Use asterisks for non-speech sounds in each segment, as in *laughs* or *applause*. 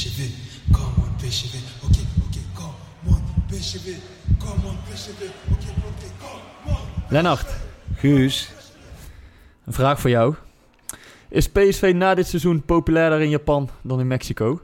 Bishop. Come on, Bishop. Okay, okay, come on. Come on. Okay, okay, come on. Lennart, Guus, een vraag voor jou. Is PSV na dit seizoen populairder in Japan dan in Mexico?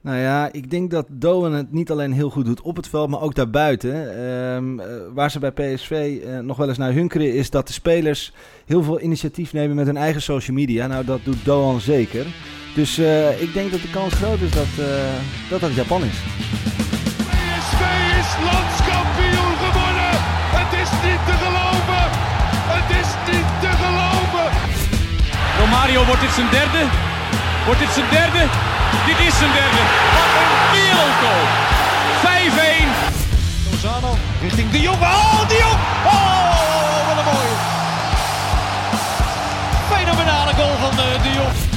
nou ja, ik denk dat Doan het niet alleen heel goed doet op het veld, maar ook daarbuiten. Ehm, eh, waar ze bij PSV eh, nog wel eens naar hunkeren, is dat de spelers heel veel initiatief nemen met hun eigen social media. Nou, dat doet Doan zeker. Dus eh, ik denk dat de kans groot is dat eh, dat, dat Japan is. PSV is landskampioen geworden. Het is niet te geloven. Het is niet te geloven. Romario, wordt dit zijn derde? Wordt dit zijn derde? Dit is zijn derde. Wat een wereldgoal. 5-1. Lozano richting De Jong. Oh, De Jong. Oh, wat een mooie. Fenomenale goal van eh, De Jong.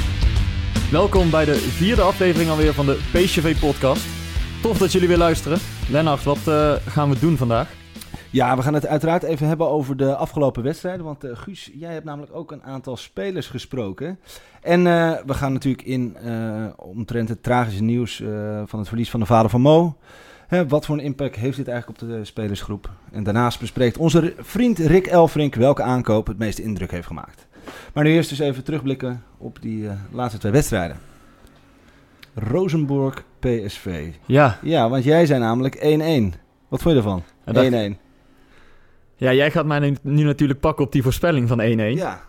Welkom bij de vierde aflevering alweer van de PSV-podcast. Tof dat jullie weer luisteren. Lennart, wat eh, gaan we doen vandaag? Ja, we gaan het uiteraard even hebben over de afgelopen wedstrijden. Want eh, Guus, jij hebt namelijk ook een aantal spelers gesproken. En eh, we gaan natuurlijk in omtrent het tragische nieuws van het verlies van de vader van Mo. Hè, wat voor een impact heeft dit eigenlijk op de spelersgroep? En daarnaast bespreekt onze vriend Rick Elfrink welke aankoop het meeste indruk heeft gemaakt. Maar nu eerst dus even terugblikken op die eh, laatste twee wedstrijden. Rosenborg PSV. Ja, Ja, want jij zei namelijk 1-1. Wat vond je ervan? 1-1. Ja, dat- ja jij gaat mij nu, nu natuurlijk pakken op die voorspelling van 1-1. Ja,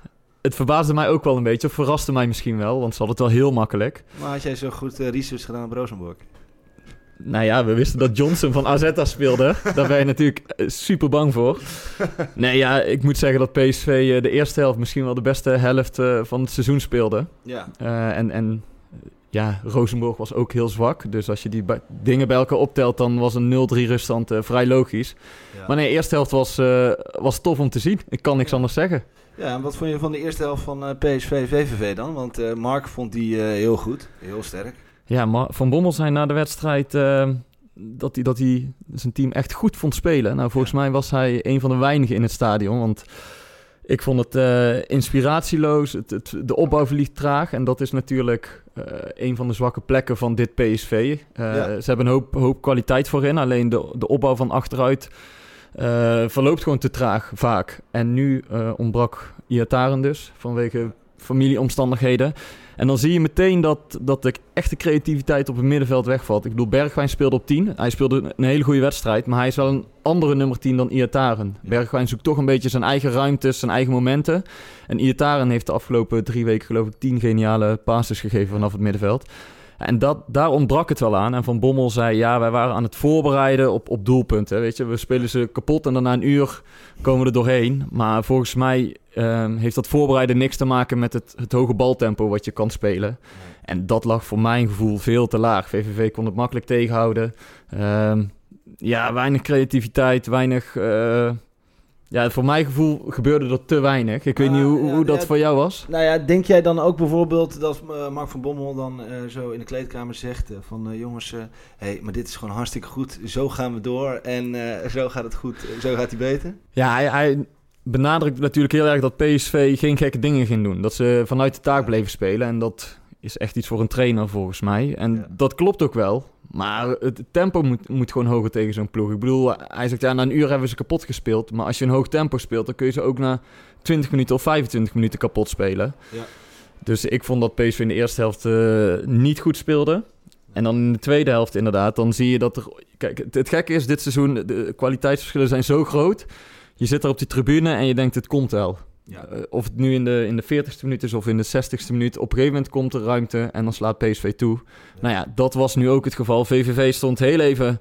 Het verbaasde mij ook wel een beetje, of verraste mij misschien wel, want ze hadden het wel heel makkelijk. maar had jij zo goed eh, research gedaan op Rosenborg? Nou ja, we wisten dat Johnson van AZ daar speelde. Daar ben je natuurlijk eh, super bang voor. *laughs* Nee, ja, ik moet zeggen dat PSV eh, de eerste helft misschien wel de beste helft eh, van het seizoen speelde. Ja. En, en ja, Rosenborg was ook heel zwak. Dus als je die dingen bij elkaar optelt, dan was een 0-3 ruststand vrij logisch. Maar nee, de eerste helft was, was tof om te zien. Ik kan niks anders zeggen. Ja, en wat vond je van de eerste helft van eh, PSV VVV dan? Want Mark vond die heel goed, heel sterk. Ja, maar Van Bommel zei na de wedstrijd eh, dat, hij, dat hij zijn team echt goed vond spelen. Nou, volgens mij was hij een van de weinigen in het stadion. Want ik vond het eh, inspiratieloos. Het, het- de opbouw verliep traag. En dat is natuurlijk eh, een van de zwakke plekken van dit PSV. Ja. Ze hebben een hoop, hoop kwaliteit voorin. Alleen de, de opbouw van achteruit verloopt gewoon te traag vaak. En nu ontbrak Iataren dus vanwege familieomstandigheden. En dan zie je meteen dat, dat de echte creativiteit op het middenveld wegvalt. Ik bedoel, Bergwijn speelde op 10. Hij speelde een hele goede wedstrijd, maar hij is wel een andere nummer 10 dan Iataren. Bergwijn zoekt toch een beetje zijn eigen ruimtes, zijn eigen momenten. En Iataren heeft de afgelopen drie weken geloof ik 10 geniale passes gegeven vanaf het middenveld. En dat, daar ontbrak het wel aan. En Van Bommel zei, ja, wij waren aan het voorbereiden op, op doelpunten. Weet je, we spelen ze kapot en dan na een uur komen we er doorheen. Maar volgens mij ehm, heeft dat voorbereiden niks te maken met het, het hoge baltempo wat je kan spelen. En dat lag voor mijn gevoel veel te laag. VVV kon het makkelijk tegenhouden. Ehm, ja, weinig creativiteit, weinig... eh, ja, voor mijn gevoel gebeurde er te weinig. Ik weet Ah, niet hoe, ja, hoe dat ja. voor jou was. Nou ja, denk jij dan ook bijvoorbeeld dat eh, Mark van Bommel dan eh, zo in de kleedkamer zegt eh, van jongens, hé, hey, maar dit is gewoon hartstikke goed. Zo gaan we door en zo gaat het goed, zo gaat hij beter. Ja, hij, hij benadrukt natuurlijk heel erg dat PSV geen gekke dingen ging doen. Dat ze vanuit de taak bleven spelen. En dat is echt iets voor een trainer volgens mij. En Ja. dat klopt ook wel. Maar het tempo moet, moet gewoon hoger tegen zo'n ploeg. Ik bedoel, hij zegt ja, na een uur hebben we ze kapot gespeeld. Maar als je een hoog tempo speelt, dan kun je ze ook na 20 minuten of 25 minuten kapot spelen. Ja. Dus ik vond dat PSV in de eerste helft eh, niet goed speelde. En dan in de tweede helft inderdaad, dan zie je dat er... Kijk, het, het gekke is, dit seizoen, de kwaliteitsverschillen zijn zo groot. Je zit er op die tribune en je denkt, het komt wel. Ja. Eh, of het nu in de, in de 40ste minuut is of in de 60ste minuut. Op een gegeven moment komt er ruimte en dan slaat PSV toe. Nou ja, dat was nu ook het geval. VVV stond heel even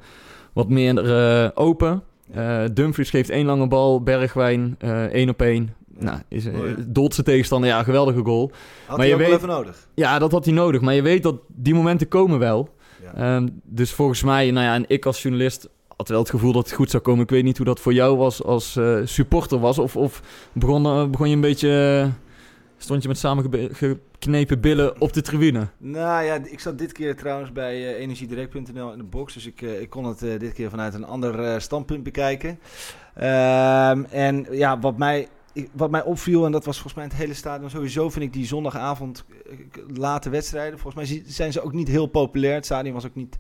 wat meer eh, open. Eh, Dumfries geeft één lange bal, Bergwijn één op één. Nou, is, zijn tegenstander, ja, geweldige goal. Had Maar hij je ook wel weet- even nodig. Ja, dat had hij nodig, maar je weet dat die momenten komen wel. Ja. Ehm, dus volgens mij, nou ja, en ik als journalist had wel het gevoel dat het goed zou komen. Ik weet niet hoe dat voor jou was als eh, supporter was. Of, of begon, eh, begon je een beetje, eh, stond je met samengeknepen billen op de tribune? Nou ja, ik zat dit keer trouwens bij energiedirect.nl in de box. Dus ik, ik kon het dit keer vanuit een ander standpunt bekijken. Ehm, en ja, wat mij, wat mij opviel, en dat was volgens mij het hele stadion sowieso, vind ik die zondagavond late wedstrijden. Volgens mij zijn ze ook niet heel populair. Het stadion was ook niet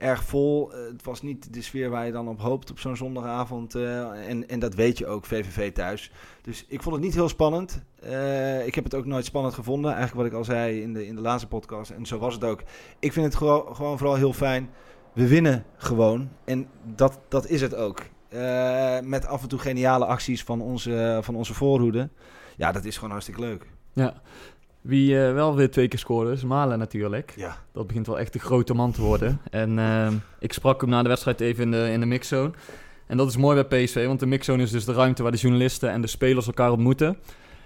erg vol. Eh, het was niet de sfeer waar je dan op hoopt op zo'n zondagavond. eh, en, en dat weet je ook, VVV thuis. Dus ik vond het niet heel spannend. Eh, ik heb het ook nooit spannend gevonden. Eigenlijk wat ik al zei in de, in de laatste podcast. En zo was het ook. Ik vind het gewoon, gewoon vooral heel fijn. We winnen gewoon. En dat, dat is het ook. Eh, met af en toe geniale acties van onze, van onze voorhoede. Ja, dat is gewoon hartstikke leuk. Ja. Wie eh, wel weer twee keer scoorde is Malen natuurlijk. Ja, Dat begint wel echt de grote man te worden. En ehm, ik sprak hem na de wedstrijd even in de, in de mixzone. En dat is mooi bij PSV, want de mixzone is dus de ruimte waar de journalisten en de spelers elkaar ontmoeten.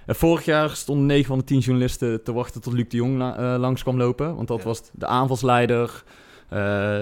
En vorig jaar stonden 9 van de 10 journalisten te wachten tot Luc de Jong la- eh, langs kwam lopen. Want dat Ja. was de aanvalsleider, eh,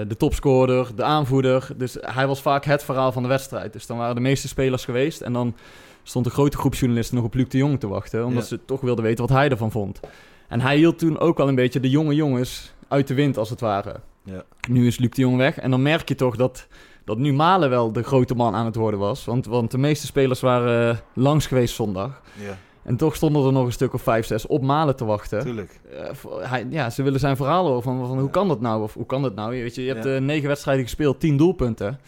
de topscorer, de aanvoerder. Dus hij was vaak het verhaal van de wedstrijd. Dus dan waren de meeste spelers geweest. En dan stond een grote groep journalisten nog op Luc de Jong te wachten. Omdat Ja. ze toch wilden weten wat hij ervan vond. En hij hield toen ook al een beetje de jonge jongens uit de wind, als het ware. Ja. Nu is Luc de Jong weg. En dan merk je toch dat, dat nu Malen wel de grote man aan het worden was. Want, want de meeste spelers waren eh, langs geweest zondag. ja, En toch stonden er nog een stuk of vijf, zes op Malen te wachten. tuurlijk. Eh, hij, ja, ze willen zijn verhaal horen van, van hoe kan dat nou? Of hoe kan dat nou? Je, weet je, je hebt eh, negen wedstrijden gespeeld, tien doelpunten.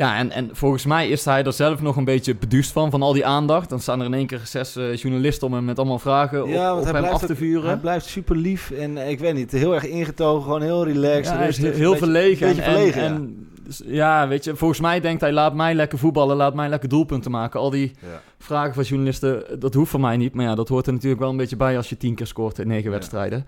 Ja, en, en volgens mij is hij er zelf nog een beetje beduust van, van al die aandacht. Dan staan er in één keer zes eh, journalisten om hem met allemaal vragen op, Ja, op hij hem af te vuren. hij blijft super lief en eh, ik weet niet, heel erg ingetogen, gewoon heel relaxed. Ja, hij is rustig, heel, heel een beetje- verlegen. een beetje en, verlegen, en, ja. en dus, ja, weet je, volgens mij denkt hij, laat mij lekker voetballen, laat mij lekker doelpunten maken. Al die Ja. vragen van journalisten, dat hoeft van mij niet. Maar ja, dat hoort er natuurlijk wel een beetje bij als je tien keer scoort in negen Ja. wedstrijden.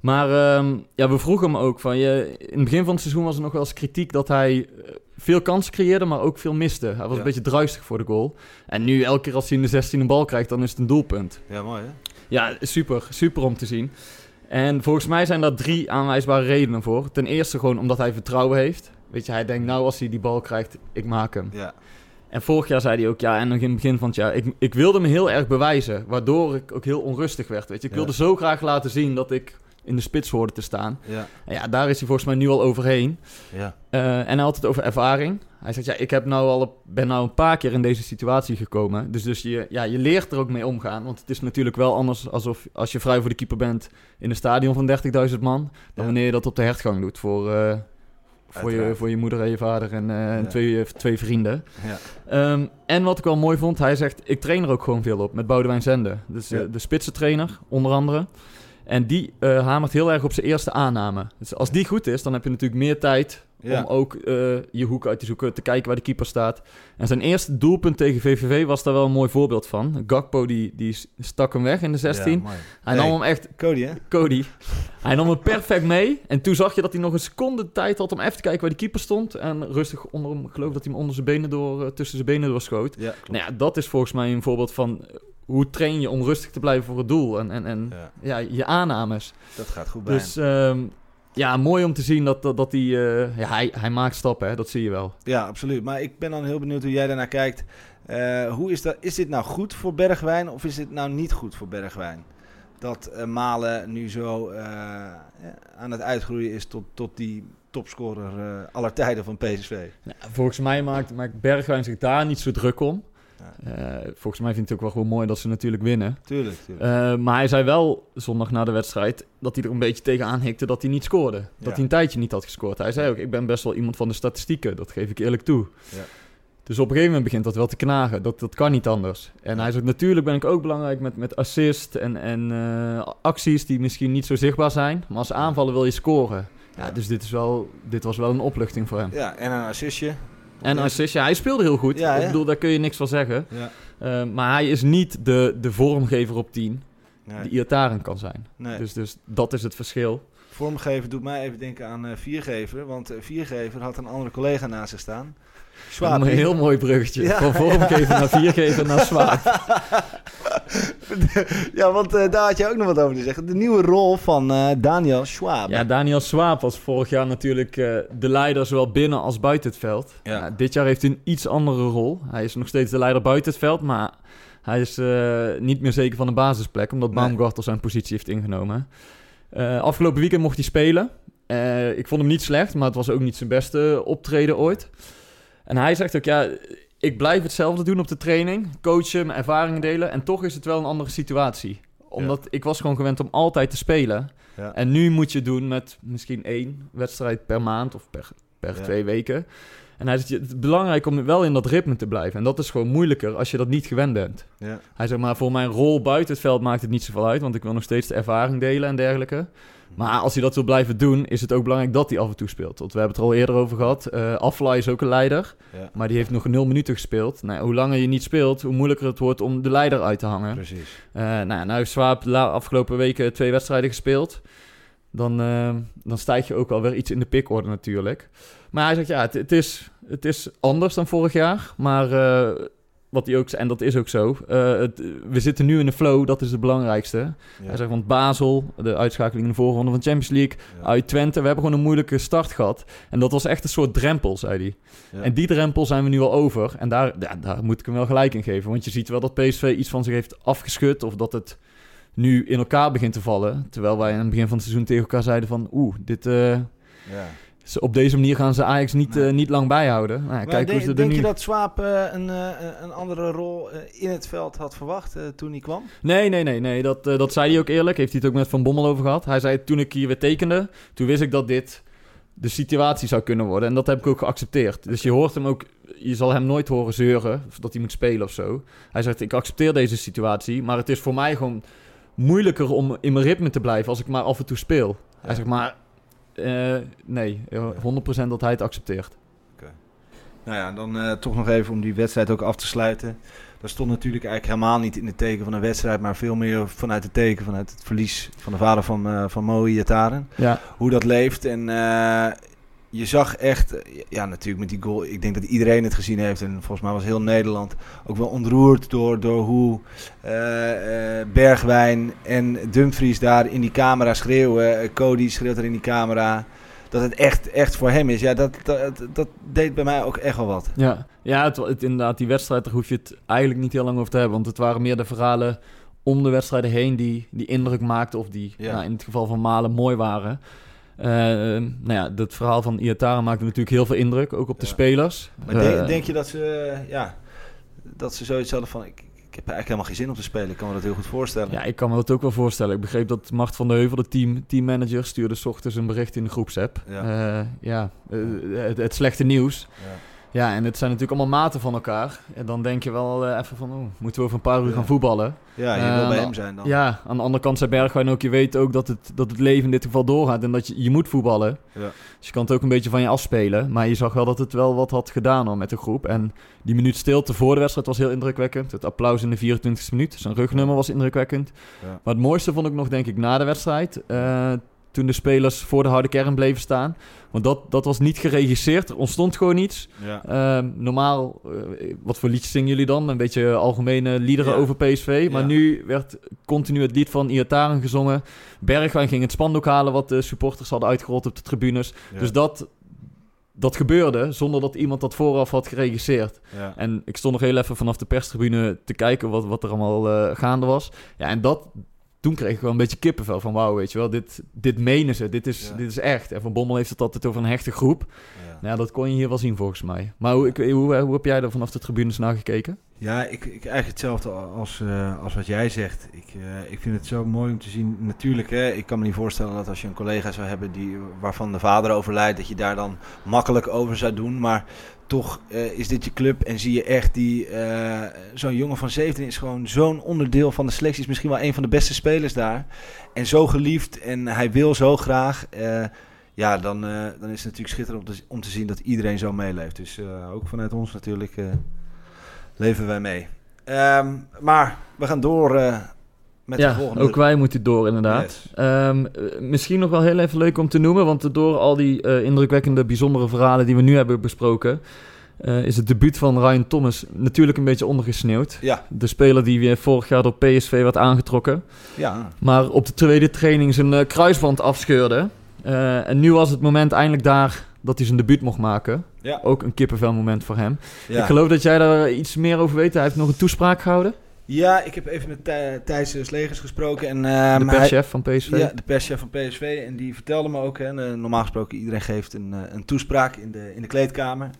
Maar ehm, ja, we vroegen hem ook van, je, in het begin van het seizoen was er nog wel eens kritiek dat hij eh, veel kansen creëerde, maar ook veel miste. Hij was Ja. een beetje druistig voor de goal. En nu, elke keer als hij in de 16 een bal krijgt, dan is het een doelpunt. Ja, mooi hè? Ja, super. Super om te zien. En volgens mij zijn daar drie aanwijsbare redenen voor. Ten eerste gewoon omdat hij vertrouwen heeft. Weet je, hij denkt nou als hij die bal krijgt, ik maak hem. Ja, En vorig jaar zei hij ook, ja, en nog in het begin van het jaar, ik, ik wilde me heel erg bewijzen. Waardoor ik ook heel onrustig werd, weet je. Ik Ja. wilde zo graag laten zien dat ik in de spits hoorde te staan. ja, En ja, daar is hij volgens mij nu al overheen. ja. Eh, en hij had het over ervaring. Hij zegt, ja, ik heb nou al, een- ben nou een paar keer in deze situatie gekomen. Dus, dus je, ja, je leert er ook mee omgaan. Want het is natuurlijk wel anders alsof als je vrij voor de keeper bent in een stadion van 30.000 man. Dan wanneer je dat op de hertgang doet voor, eh, voor, je, voor je moeder en je vader en, eh, Ja. twee, twee vrienden. ja. Ehm, en wat ik wel mooi vond, hij zegt, ik train er ook gewoon veel op met Boudewijn Zende. Dus eh, Ja. de spitsentrainer, onder andere. En die eh, hamert heel erg op zijn eerste aanname. Dus als die goed is, dan heb je natuurlijk meer tijd Ja. om ook eh, je hoek uit te zoeken, te kijken waar de keeper staat. En zijn eerste doelpunt tegen VVV was daar wel een mooi voorbeeld van. Gakpo die, die stak hem weg in de 16. Ja, mooi. hij nam hem echt, Cody hè? Cody, hij nam hem perfect mee. En toen zag je dat hij nog een seconde tijd had om even te kijken waar die keeper stond. En rustig onder hem, ik geloof dat hij hem onder zijn benen door, eh, tussen zijn benen doorschoot. Ja, klopt. Nou ja, dat is volgens mij een voorbeeld van hoe train je om rustig te blijven voor het doel. En, en, en Ja, ja, je aannames. dat gaat goed bij Dus ehm, ja, mooi om te zien dat, dat, dat hij, eh, ja, hij... Hij maakt stappen, hè? dat zie je wel. Ja, absoluut. Maar ik ben dan heel benieuwd hoe jij daarnaar kijkt. Eh, hoe is, dat, is dit nou goed voor Bergwijn of is dit nou niet goed voor Bergwijn? Dat eh, Malen nu zo aan het uitgroeien is tot, tot die topscorer aller tijden van PSV. Ja, volgens mij maakt, maakt Bergwijn zich daar niet zo druk om. Eh, volgens mij vindt hij het ook wel gewoon mooi dat ze natuurlijk winnen. Tuurlijk, tuurlijk. Eh, maar hij zei wel zondag na de wedstrijd dat hij er een beetje tegenaan hikte dat hij niet scoorde. Dat Ja. hij een tijdje niet had gescoord. Hij zei ook, ik ben best wel iemand van de statistieken. Dat geef ik eerlijk toe. Ja. Dus op een gegeven moment begint dat wel te knagen. Dat, dat kan niet anders. En hij zegt, natuurlijk ben ik ook belangrijk met, met assist en, en eh, acties die misschien niet zo zichtbaar zijn. Maar als aanvallen wil je scoren. Ja, Ja. dus dit, is wel, dit was wel een opluchting voor hem. Ja, en een assistje. En assist, ja, hij speelde heel goed. Ja, ik bedoel, daar kun je niks van zeggen. Ja. Eh, maar hij is niet de, de vormgever op 10 Nee, die Iataren kan zijn. nee. Dus, dus dat is het verschil. Vormgever doet mij even denken aan eh, Viergever. Want eh, Viergever had een andere collega naast zich staan. Swaap. Een heel mooi bruggetje. Ja, Van vormgeven naar viergeven naar zwaar. *laughs* ja, want eh, daar had je ook nog wat over te zeggen. De nieuwe rol van eh, Daniel Schwab. Ja, Daniel Swaap was vorig jaar natuurlijk eh, de leider zowel binnen als buiten het veld. Ja. Dit jaar heeft hij een iets andere rol. Hij is nog steeds de leider buiten het veld, maar hij is eh, niet meer zeker van de basisplek, omdat Nee. Baumgartel zijn positie heeft ingenomen. Eh, afgelopen weekend mocht hij spelen. Eh, ik vond hem niet slecht, maar het was ook niet zijn beste optreden ooit. En hij zegt ook, ja, ik blijf hetzelfde doen op de training. Coachen, mijn ervaringen delen. En toch is het wel een andere situatie. Omdat ik was gewoon gewend om altijd te spelen. Ja. En nu moet je het doen met misschien één wedstrijd per maand of per, per Ja. twee weken. En hij zegt, het is belangrijk om wel in dat ritme te blijven. En dat is gewoon moeilijker als je dat niet gewend bent. Ja. Hij zegt, maar voor mijn rol buiten het veld maakt het niet zoveel uit. Want ik wil nog steeds de ervaring delen en dergelijke. Maar als hij dat wil blijven doen, is het ook belangrijk dat hij af en toe speelt. Want we hebben het er al eerder over gehad. Eh Afla is ook een leider. Ja. Maar die heeft nog nul minuten gespeeld. Nou, hoe langer je niet speelt, hoe moeilijker het wordt om de leider uit te hangen. Precies. Eh nou, nou heeft Swaap de afgelopen weken twee wedstrijden gespeeld. Dan, eh, dan stijg je ook wel weer iets in de pikorde natuurlijk. Maar hij zegt, ja, het, het, is, het is anders dan vorig jaar. Maar wat hij ook en dat is ook zo. eh, het, we zitten nu in de flow, dat is het belangrijkste. Ja. Hij zegt, want Basel, de uitschakeling in de voorronde van de Champions League... Ja. uit Twente, we hebben gewoon een moeilijke start gehad. En dat was echt een soort drempel, zei hij. Ja. En die drempel zijn we nu al over. En daar, daar moet ik hem wel gelijk in geven. Want je ziet wel dat PSV iets van zich heeft afgeschud. Of dat het nu in elkaar begint te vallen. Terwijl wij aan het begin van het seizoen tegen elkaar zeiden van... Oeh, dit, eh, Ja. Ze- op deze manier gaan ze Ajax niet, Nee. eh, niet lang bijhouden. Nou, kijk hoe denk, ze er denk nu... je dat Swaap eh, een, eh, een andere rol in het veld had verwacht toen hij kwam? Nee, nee, nee, nee. Dat, dat zei hij ook eerlijk. Heeft hij het ook met Van Bommel over gehad. Hij zei toen ik hier weer tekende, toen wist ik dat dit de situatie zou kunnen worden. En dat heb ik ook geaccepteerd. Dus je hoort hem ook, je zal hem nooit horen zeuren of dat hij moet spelen of zo. Hij zegt, ik accepteer deze situatie, maar het is voor mij gewoon moeilijker om in mijn ritme te blijven als ik maar af en toe speel. Hij zegt, maar eh, nee, 100% dat hij het accepteert. Nou ja, dan eh, toch nog even om die wedstrijd ook af te sluiten. Dat stond natuurlijk eigenlijk helemaal niet in het teken van een wedstrijd, maar veel meer vanuit het teken, vanuit het verlies van de vader van, eh van Moe. Ja, Hoe dat leeft. En je zag echt, eh, ja natuurlijk met die goal, ik denk dat iedereen het gezien heeft. En volgens mij was heel Nederland ook wel ontroerd door, door hoe eh, eh, Bergwijn en Dumfries daar in die camera schreeuwen. Cody schreeuwt er in die camera. Dat het echt, echt voor hem is. Ja, dat, dat, dat deed bij mij ook echt wel wat. Ja, ja het, het, inderdaad, die wedstrijd, daar hoef je het eigenlijk niet heel lang over te hebben. Want het waren meer de verhalen om de wedstrijden heen die, die indruk maakten. Of die Ja. nou, in het geval van Malen mooi waren. Eh, nou ja, dat verhaal van Iatara maakte natuurlijk heel veel indruk, ook op de Ja. spelers. Maar denk, Eh, denk je dat ze, eh, ja, dat ze zoiets hadden van... Ik, ik heb eigenlijk helemaal geen zin om te spelen. Ik kan me dat heel goed voorstellen. Ja, ik kan me dat ook wel voorstellen. Ik begreep dat Mart van de Heuvel, de team, teammanager, stuurde 's ochtends een bericht in de groepsapp. Ja. Ja, ja het, het slechte nieuws. Ja. Ja, en het zijn natuurlijk allemaal maten van elkaar. En dan denk je wel eh, even van, oh, moeten we over een paar uur Ja. gaan voetballen? Ja, je Eh, wil bij hem zijn dan. Ja, aan de andere kant zei Bergwijn ook, je weet ook dat het, dat het leven in dit geval doorgaat en dat je, je moet voetballen. Ja. Dus je kan het ook een beetje van je afspelen. Maar je zag wel dat het wel wat had gedaan al met de groep. En die minuut stilte voor de wedstrijd was heel indrukwekkend. Het applaus in de 24e minuut, zijn rugnummer was indrukwekkend. Ja. Maar het mooiste vond ik nog, denk ik, na de wedstrijd. eh, toen de spelers voor de harde kern bleven staan. Want dat, dat was niet geregisseerd, er ontstond gewoon iets. Ja. Ehm, normaal, eh, wat voor liedjes zingen jullie dan? Een beetje algemene liederen Ja. over PSV. Maar Ja. nu werd continu het lied van Iataren gezongen. Bergwijn ging het spandoek halen wat de supporters hadden uitgerold op de tribunes. Dus dat, dat gebeurde zonder dat iemand dat vooraf had geregisseerd. Ja. En ik stond nog heel even vanaf de perstribune te kijken wat, wat er allemaal eh, gaande was. Ja, en dat, toen kreeg ik wel een beetje kippenvel van wauw, weet je wel. Dit, dit menen ze, dit is, Ja. dit is echt. En Van Bommel heeft het altijd over een hechte groep. Ja. Nou dat kon je hier wel zien volgens mij. Maar hoe, ik, hoe, hoe heb jij er vanaf de tribunes naar gekeken? Ja, ik, ik eigenlijk hetzelfde als, eh, als wat jij zegt. Ik, eh, ik vind het zo mooi om te zien. Natuurlijk, hè, ik kan me niet voorstellen dat als je een collega zou hebben die, waarvan de vader overlijdt, dat je daar dan makkelijk over zou doen. Maar toch eh, is dit je club en zie je echt die. eh, zo'n jongen van 17 is gewoon zo'n onderdeel van de selectie. Is misschien wel een van de beste spelers daar. En zo geliefd en hij wil zo graag. eh, ja, dan, dan is het natuurlijk schitterend om te, zien dat iedereen zo meeleeft. Dus ook vanuit ons natuurlijk leven wij mee. Ehm, maar we gaan door de ja, volgende. ook wij moeten door inderdaad. Yes. Ehm, eh, misschien nog wel heel even leuk om te noemen, want door al die eh, indrukwekkende, bijzondere verhalen die we nu hebben besproken, eh, is het debuut van Ryan Thomas natuurlijk een beetje ondergesneeuwd. Ja, De speler die weer vorig jaar door PSV werd aangetrokken. ja. Maar op de tweede training zijn eh, kruisband afscheurde. En nu was het moment eindelijk daar dat hij zijn debuut mocht maken. Ja. Ook een kippenvel moment voor hem. ja. Ik geloof dat jij daar iets meer over weet. Hij heeft nog een toespraak gehouden. Ja, ik heb even met Thij- Thijs Slegers gesproken. En, de ehm, hij- perschef van PSV. Ja, de perschef van PSV. En die vertelde me ook, hè, eh, normaal gesproken iedereen geeft een, eh, een toespraak in de, in de kleedkamer.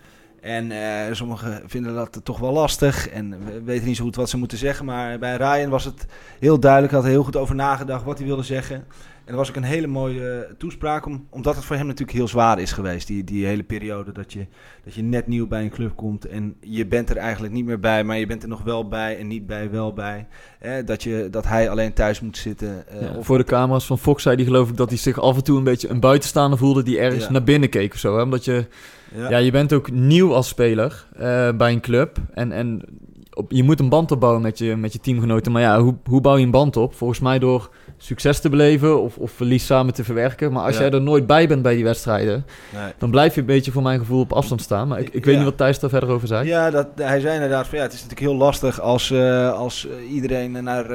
En eh, sommigen vinden dat toch wel lastig en we weten niet zo goed wat ze moeten zeggen. Maar bij Ryan was het heel duidelijk, hij had heel goed over nagedacht wat hij wilde zeggen. En dat was ook een hele mooie eh, toespraak, om, omdat het voor hem natuurlijk heel zwaar is geweest. Die, die hele periode dat je, dat je net nieuw bij een club komt en je bent er eigenlijk niet meer bij, maar je bent er nog wel bij en niet bij, wel bij. Dat, je, dat hij alleen thuis moet zitten. eh, Ja, of voor de camera's van Fox zei hij geloof ik dat hij zich af en toe een beetje een buitenstaander voelde die ergens Ja. naar binnen keek of zo. Hè? Omdat je, ja. ja. je bent ook nieuw als speler eh, bij een club en, en op, je moet een band opbouwen met je, met je teamgenoten. Maar ja, hoe, hoe bouw je een band op? Volgens mij door succes te beleven of, of verlies samen te verwerken. Maar als Ja. jij er nooit bij bent bij die wedstrijden, Nee. dan blijf je een beetje voor mijn gevoel op afstand staan. Maar ik, ik weet Ja. niet wat Thijs daar verder over zei. Ja, dat, hij zei inderdaad van ja, het is natuurlijk heel lastig als, eh, als eh, iedereen naar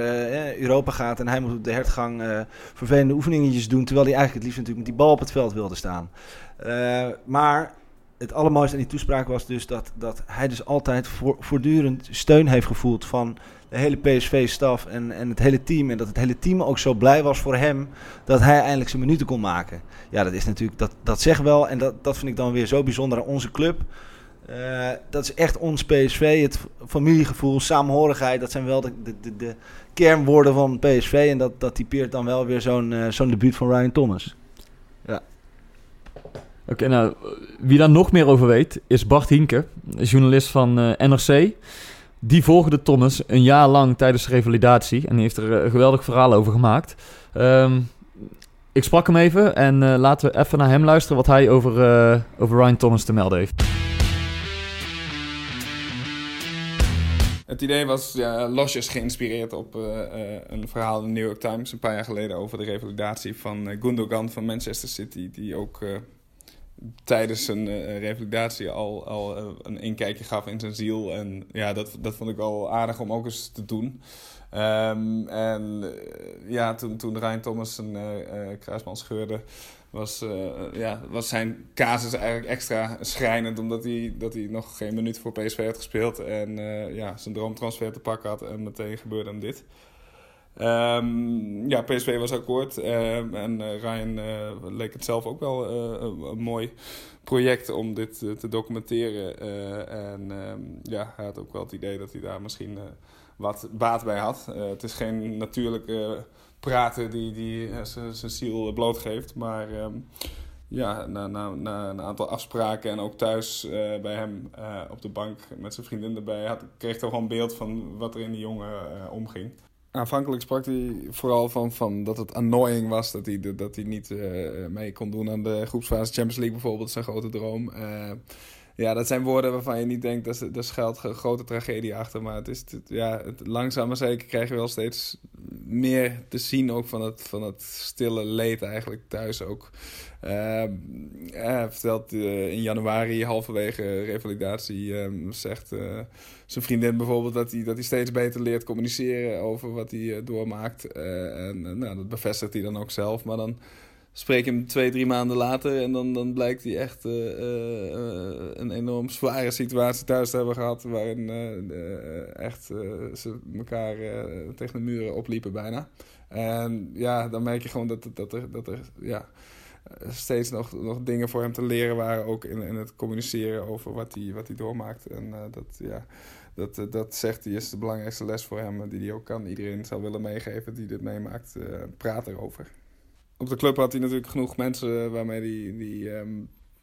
Europa gaat en hij moet op de hertgang vervelende oefeningetjes doen, terwijl hij eigenlijk het liefst natuurlijk met die bal op het veld wilde staan. Maar het allermooiste aan die toespraak was dus dat, dat hij dus altijd voor, voortdurend steun heeft gevoeld van de hele PSV-staf en, en het hele team. En dat het hele team ook zo blij was voor hem dat hij eindelijk zijn minuten kon maken. Ja, dat is natuurlijk, dat, dat zegt wel en dat, dat vind ik dan weer zo bijzonder aan onze club. Eh, dat is echt ons PSV, het familiegevoel, samenhorigheid. Dat zijn wel de, de, de, de kernwoorden van PSV. En dat, dat typeert dan wel weer zo'n eh, zo'n debuut van Ryan Thomas. Oké, nou, wie daar nog meer over weet, is Bart Hinke, journalist van eh, NRC. Die volgde Thomas een jaar lang tijdens de revalidatie en die heeft er eh, geweldig verhaal over gemaakt. Ehm, ik sprak hem even en eh, laten we even naar hem luisteren wat hij over, over Ryan Thomas te melden heeft. Het idee was ja, losjes geïnspireerd op een verhaal in de New York Times een paar jaar geleden over de revalidatie van Gundogan van Manchester City, die ook tijdens zijn eh, revalidatie al, al eh, een inkijkje gaf in zijn ziel. En ja, dat, dat vond ik wel aardig om ook eens te doen. Ehm, en eh, ja, toen, toen Ryan Thomas zijn eh, kruisband scheurde, was, ja, was zijn casus eigenlijk extra schrijnend. Omdat hij, dat hij nog geen minuut voor PSV had gespeeld. En ja, zijn droomtransfer te pakken had. En meteen gebeurde hem dit. Ehm, ja, PSV was akkoord. Ehm, en eh, Ryan eh, leek het zelf ook wel eh, een, mooi project om dit te documenteren. En ehm, ja, hij had ook wel het idee dat hij daar misschien wat baat bij had. Het is geen natuurlijke praten die, die zijn ziel blootgeeft. Maar ja, na, na, na een aantal afspraken en ook thuis bij hem op de bank met zijn vriendin erbij, had, kreeg toch wel een beeld van wat er in die jongen omging. Aanvankelijk sprak hij vooral van, van dat het annoying was dat hij, dat hij niet eh, mee kon doen aan de groepsfase Champions League bijvoorbeeld, zijn grote droom. Eh, ja, dat zijn woorden waarvan je niet denkt, dat daar schuilt een grote tragedie achter. Maar het is, ja, langzaam maar zeker krijg je wel steeds meer te zien ook van het, van het stille leed eigenlijk thuis ook. Eh, hij vertelt eh, in januari, halverwege revalidatie, eh, zegt eh, zijn vriendin bijvoorbeeld dat hij, dat hij steeds beter leert communiceren over wat hij eh, doormaakt. En nou, dat bevestigt hij dan ook zelf. Maar dan spreek hem twee, drie maanden later en dan, dan blijkt hij echt eh, eh, een enorm zware situatie thuis te hebben gehad. Waarin eh, echt ze elkaar tegen de muren opliepen bijna. En ja, dan merk je gewoon dat, dat er, dat er ja, steeds nog, nog dingen voor hem te leren waren. Ook in, in het communiceren over wat hij, wat hij doormaakt. En dat, ja, dat, dat zegt hij is de belangrijkste les voor hem die hij ook kan. Iedereen zou willen meegeven die dit meemaakt. praat erover. Op de club had hij natuurlijk genoeg mensen waarmee hij die, ehm,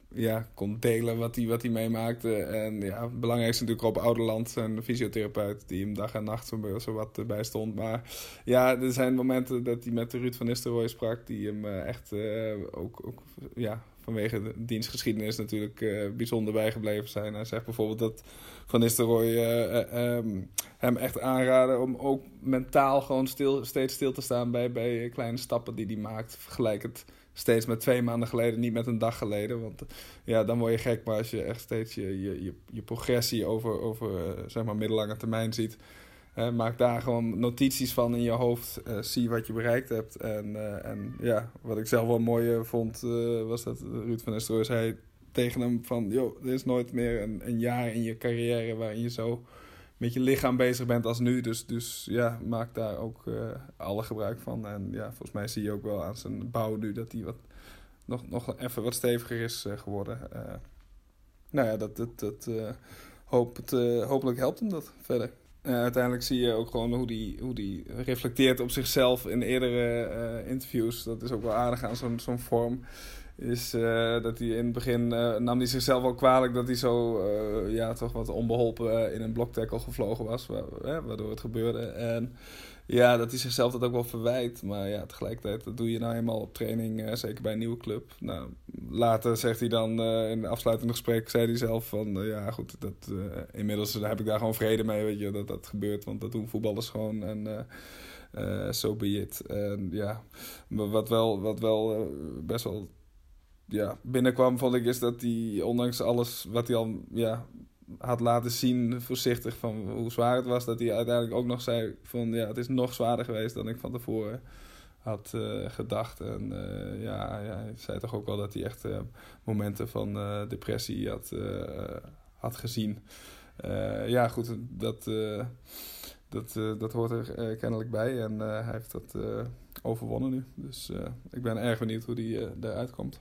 ja, kon delen wat hij, wat hij meemaakte. En ja, het belangrijkste natuurlijk op Ouderland, zijn fysiotherapeut, die hem dag en nacht zo, zo wat bij stond. Maar ja, er zijn momenten dat hij met Ruud van Nistelrooy sprak, die hem eh, echt eh, ook, ook ja, vanwege de dienstgeschiedenis natuurlijk eh, bijzonder bijgebleven zijn. Hij zegt bijvoorbeeld dat Van Nistelrooy eh, ehm, hem echt aanraden om ook mentaal gewoon stil, steeds stil te staan bij, bij kleine stappen die hij maakt. Vergelijk het steeds met twee maanden geleden, niet met een dag geleden. Want ja, dan word je gek. Maar als je echt steeds je, je, je, je progressie over, over zeg maar middellange termijn ziet... maak daar gewoon notities van in je hoofd. zie wat je bereikt hebt. En, en ja, wat ik zelf wel mooi vond, was dat Ruud van Nistelrooy zei tegen hem van... joh, er is nooit meer een, een jaar in je carrière waarin je zo met je lichaam bezig bent als nu. Dus, dus ja, maak daar ook alle gebruik van. En ja, volgens mij zie je ook wel aan zijn bouw nu dat hij wat, nog, nog even wat steviger is geworden. Nou ja, dat, dat, dat hopelijk helpt hem dat verder. Uiteindelijk zie je ook gewoon hoe die, hoe die reflecteert op zichzelf in eerdere interviews. Dat is ook wel aardig aan zo'n zo'n vorm is uh, dat hij in het begin uh, nam hij zichzelf wel kwalijk dat hij zo uh, ja, toch wat onbeholpen in een bloktackle gevlogen was, waardoor het gebeurde. En ja, dat hij zichzelf dat ook wel verwijt. Maar ja, tegelijkertijd, dat doe je nou eenmaal op training, zeker bij een nieuwe club. Nou, later zegt hij dan in het afsluitende gesprek, zei hij zelf van ja goed, dat, inmiddels heb ik daar gewoon vrede mee, weet je, dat dat gebeurt. Want dat doen voetballers gewoon en zo so be it. En ja, wat wel, wat wel best wel ja, binnenkwam, vond ik, is dat hij, ondanks alles wat hij al ja, had laten zien, voorzichtig van hoe zwaar het was, dat hij uiteindelijk ook nog zei van ja, het is nog zwaarder geweest dan ik van tevoren had uh, gedacht. En uh, ja, ja, hij zei toch ook wel dat hij echt uh, momenten van depressie had, had gezien. ja, goed, dat, dat, dat hoort er kennelijk bij en hij heeft dat overwonnen nu. Dus ik ben erg benieuwd hoe die eruit komt.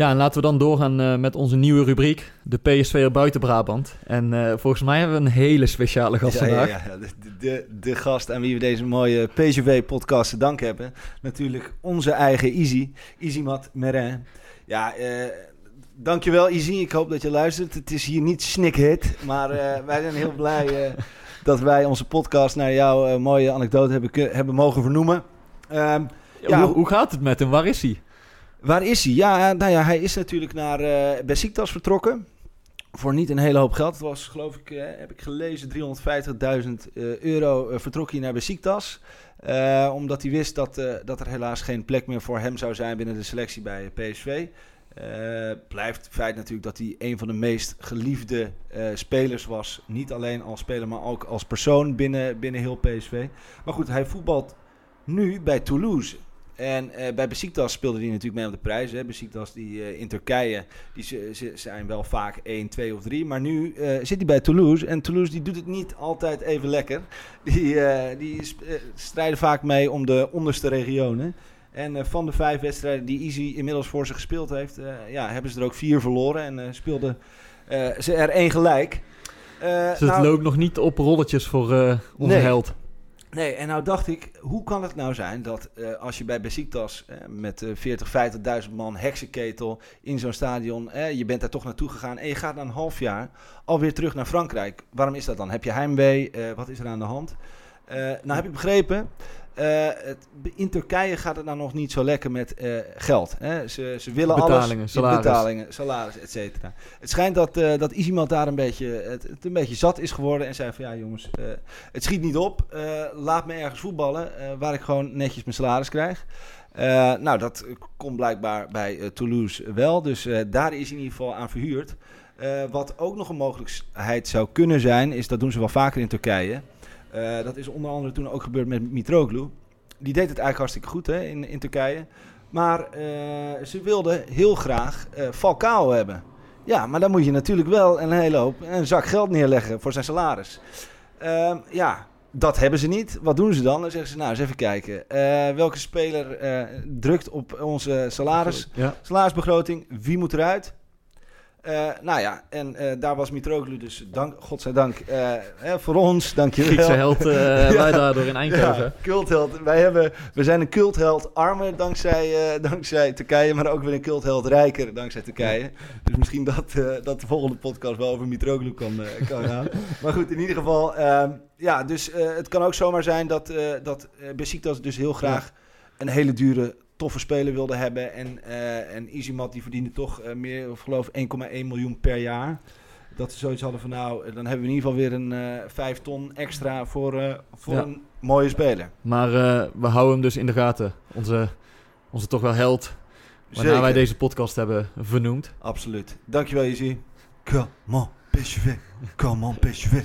Ja, en laten we dan doorgaan uh, met onze nieuwe rubriek, de PSV buiten Brabant. En uh, volgens mij hebben we een hele speciale gast ja, vandaag. Ja, ja. De, de, de, gast aan wie we deze mooie PSV-podcast te danken hebben. Natuurlijk onze eigen Easy, Easymat Merin. Ja, uh, dankjewel Easy. Ik hoop dat je luistert. Het is hier niet snikhit, maar *laughs* wij zijn heel blij dat wij onze podcast naar jouw mooie anekdote hebben, hebben mogen vernoemen. Ehm, ja, hoe, hoe gaat het met hem? Waar is hij? Waar is hij? Ja, nou ja, hij is natuurlijk naar uh, Besiktas vertrokken. Voor niet een hele hoop geld. Het was, geloof ik, uh, heb ik gelezen, 350.000 uh, euro vertrok hij naar Besiktas. omdat hij wist dat, dat er helaas geen plek meer voor hem zou zijn binnen de selectie bij PSV. blijft het feit natuurlijk dat hij een van de meest geliefde spelers was. Niet alleen als speler, maar ook als persoon binnen, binnen heel PSV. Maar goed, hij voetbalt nu bij Toulouse. En uh, bij Besiktas speelde hij natuurlijk mee op de prijs. Hè. Besiktas die, uh, in Turkije die ze, zijn wel vaak 1, 2 of 3. Maar nu uh, zit hij bij Toulouse. En Toulouse die doet het niet altijd even lekker. Die, die strijden vaak mee om de onderste regionen. En van de vijf wedstrijden die Easy inmiddels voor ze gespeeld heeft... ja, hebben ze er ook vier verloren. En speelden ze er één gelijk. dus het nou, loopt nog niet op rolletjes voor onze nee. held. Nee, en nou dacht ik, hoe kan het nou zijn dat uh, als je bij Besiktas uh, met uh, 40, 50.000 man heksenketel in zo'n stadion, je bent daar toch naartoe gegaan en je gaat na een half jaar alweer terug naar Frankrijk. Waarom is dat dan? Heb je heimwee? Eh, wat is er aan de hand? nou heb ik begrepen, uh, het, in Turkije gaat het nou nog niet zo lekker met uh, geld. Hè? Ze, ze willen betalingen, alles. Salaris. Betalingen, salaris, et cetera. Het schijnt dat, uh, dat iemand daar een beetje, het, het, een beetje zat is geworden. En zei van ja jongens, het schiet niet op. laat me ergens voetballen waar ik gewoon netjes mijn salaris krijg. nou, dat komt blijkbaar bij Toulouse wel. Dus daar is in ieder geval aan verhuurd. wat ook nog een mogelijkheid zou kunnen zijn, is dat doen ze wel vaker in Turkije uh, dat is onder andere toen ook gebeurd met Mitroglou. Die deed het eigenlijk hartstikke goed hè, in, in Turkije. Maar uh, ze wilden heel graag uh, Falcao hebben. Ja, maar dan moet je natuurlijk wel een hele hoop, een zak geld neerleggen voor zijn salaris. Uh, ja, dat hebben ze niet. Wat doen ze dan? Dan zeggen ze, nou eens even kijken. welke speler drukt op onze salaris, ja. salarisbegroting? Wie moet eruit? Uh, nou ja, en uh, daar was Mitroglou dus, dank, godzijdank, uh, voor ons, dankjewel. Griekse held, *laughs* ja. wij daardoor in Eindhoven. Ja, cultheld. Wij hebben, we zijn een cultheld armer dankzij, *laughs* dankzij Turkije, maar ook weer een cultheld rijker dankzij Turkije. Ja. Dus misschien dat, dat de volgende podcast wel over Mitroglou kan, kan gaan. *laughs* maar goed, in ieder geval, ehm, ja, dus het kan ook zomaar zijn dat, dat Besiktas dus heel graag een hele dure toffe speler wilde hebben. En, uh, en Easymat die verdiende toch uh, meer, of geloof 1,1 miljoen per jaar. Dat ze zoiets hadden van nou, dan hebben we in ieder geval weer een uh, 5 ton extra voor, voor, ja. een, Mooie speler. Maar eh, we houden hem dus in de gaten. Onze, onze toch wel held. Waarna Zeker. wij deze podcast hebben vernoemd. Absoluut. Dankjewel, Izzy. Come on, PSV. Come on, PSV.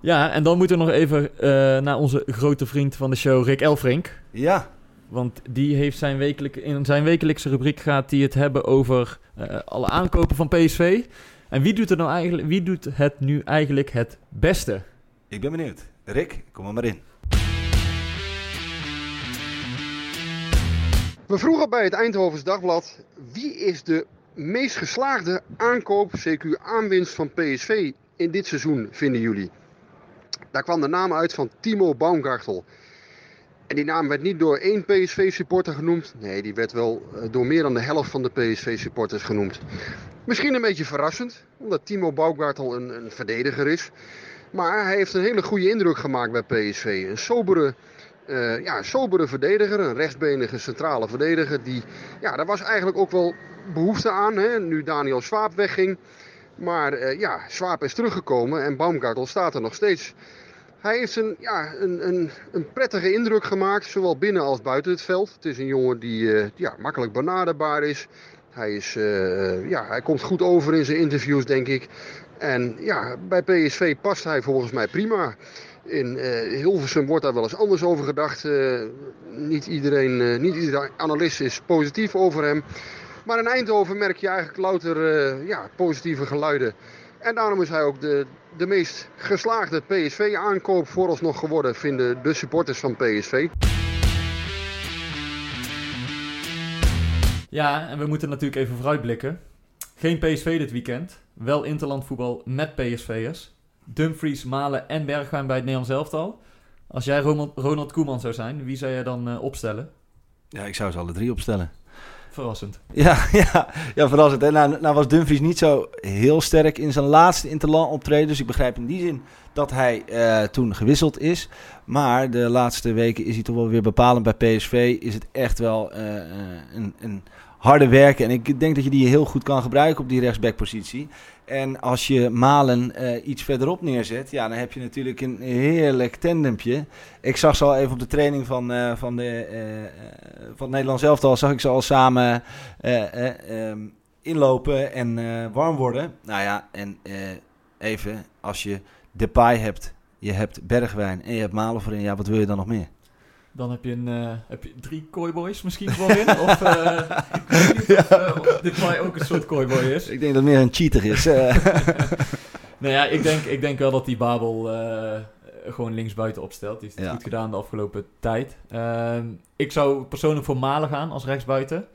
Ja, en dan moeten we nog even eh, naar onze grote vriend van de show, Rick Elfrink. Ja, Want die heeft zijn wekelijk, in zijn wekelijkse rubriek gaat hij het hebben over eh, alle aankopen van PSV. En wie doet, er nou eigenlijk, wie doet het nu eigenlijk het beste? ik ben benieuwd. Rick, kom er maar in. We vroegen bij het Eindhovens Dagblad wie is de meest geslaagde aankoop, CQ aanwinst van PSV in dit seizoen, vinden jullie? Daar kwam de naam uit van Timo Baumgartel. En die naam werd niet door één PSV-supporter genoemd. Nee, die werd wel eh, door meer dan de helft van de PSV-supporters genoemd. Misschien een beetje verrassend, omdat Timo Baumgartel een, een verdediger is. Maar hij heeft een hele goede indruk gemaakt bij PSV. Een sobere eh, ja, sobere verdediger, een rechtsbenige centrale verdediger. Die, ja, daar was eigenlijk ook wel behoefte aan, hè, nu Daniel Swaap wegging. Maar eh, ja, Swaap is teruggekomen en Baumgartel staat er nog steeds. Hij heeft een, ja, een, een, een prettige indruk gemaakt, zowel binnen als buiten het veld. Het is een jongen die eh, ja, makkelijk benaderbaar is. Hij, is eh, ja, hij komt goed over in zijn interviews, denk ik. En ja, bij PSV past hij volgens mij prima. In eh, Hilversum wordt daar wel eens anders over gedacht. Niet, iedereen, niet iedere analist is positief over hem. Maar in Eindhoven merk je eigenlijk louter ja, positieve geluiden. En daarom is hij ook de, de meest geslaagde PSV-aankoop vooralsnog geworden, vinden de supporters van PSV. Ja, en we moeten natuurlijk even vooruitblikken. Geen PSV dit weekend. Wel interlandvoetbal met PSV'ers. Dumfries, Malen en Bergwijn bij het Nederlands elftal. Als jij Ronald, Ronald Koeman zou zijn, wie zou jij dan eh, opstellen? Ja, ik zou ze alle drie opstellen. Verrassend. Ja, *laughs* ja, ja verrassend. Hè? Nou, nou was Dumfries niet zo heel sterk in zijn laatste interland optreden. Dus ik begrijp in die zin dat hij eh, toen gewisseld is. Maar de laatste weken is hij toch wel weer bepalend bij PSV. Is het echt wel eh, eh, een, een harde werken. En ik denk dat je die heel goed kan gebruiken op die rechtsbackpositie. En als je Malen eh, iets verderop neerzet, ja, dan heb je natuurlijk een heerlijk tandempje. Ik zag ze al even op de training van, eh, van, de, eh, van het Nederlands elftal, zag ik ze al samen eh, eh, ehm, inlopen en warm worden. Nou ja, en even, als je Depay hebt, je hebt Bergwijn en je hebt Malen voorin, ja, wat wil je dan nog meer? Dan heb je, een, eh, heb je drie kooiboys misschien voorin. *laughs* of uh, ik weet niet of, eh, of dit mij ook een soort kooiboy is. Ik denk dat het meer een cheater is. eh. *laughs* Nou ja, ik denk, ik denk wel dat die Babel eh, gewoon linksbuiten opstelt. Die heeft het Ja. goed gedaan de afgelopen tijd. Ehm, ik zou persoonlijk voor Malen gaan als rechtsbuiten.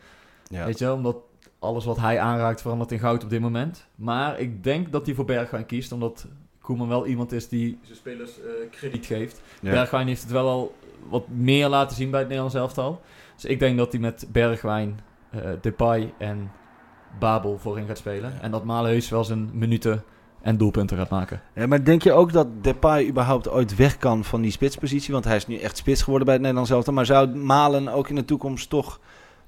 ja. Weet je wel, omdat alles wat hij aanraakt verandert in goud op dit moment. Maar ik denk dat hij voor Bergwijn kiest, omdat Koeman wel iemand is die zijn spelers eh, krediet geeft. Ja. Bergwijn heeft het wel al wat meer laten zien bij het Nederlands elftal. Dus ik denk dat hij met Bergwijn, eh Depay en Babel voorin gaat spelen. En dat Malen heus wel zijn minuten en doelpunten gaat maken. Ja, maar denk je ook dat Depay überhaupt ooit weg kan van die spitspositie? Want hij is nu echt spits geworden bij het Nederlands elftal. Maar zou Malen ook in de toekomst toch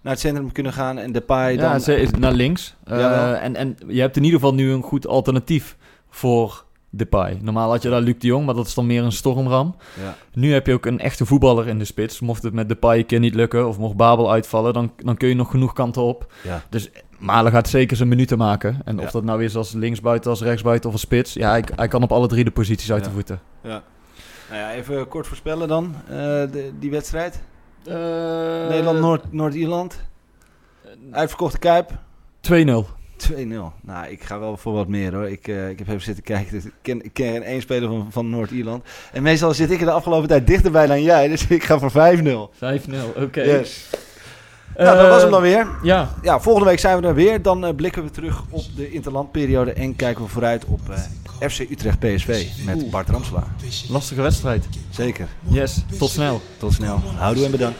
naar het centrum kunnen gaan en Depay Ja, dan... ze is naar links. Eh, en, en je hebt in ieder geval nu een goed alternatief voor Depay. Normaal had je daar Luc de Jong, maar dat is dan meer een stormram. Ja. Nu heb je ook een echte voetballer in de spits. Mocht het met Depay een keer niet lukken of mocht Babel uitvallen, dan, dan kun je nog genoeg kanten op. Ja. Dus Malen gaat zeker zijn minuten maken. En of Ja. dat nou is als linksbuiten, als rechtsbuiten of als spits. Ja, hij, hij kan op alle drie de posities uit Ja. de voeten. Nou ja, even kort voorspellen dan, eh, de, die wedstrijd. Eh, Nederland-Noord- Noord-Ierland. Uitverkochte Kuip. 2-0. 2-0. Nou, ik ga wel voor wat meer hoor. Ik, eh, ik heb even zitten kijken. Dus ik, ken, ik ken één speler van, van Noord-Ierland. En meestal zit ik er de afgelopen tijd dichterbij dan jij. Dus ik ga voor 5-0. 5-0, oké. Yes. nou, dat was hem dan weer. Ja, Ja, volgende week zijn we er weer. Dan eh, blikken we terug op de interlandperiode en kijken we vooruit op eh, FC Utrecht PSV met Bart Ramselaar. lastige wedstrijd. Zeker. Yes, tot snel. Tot snel. Houdoe en bedankt.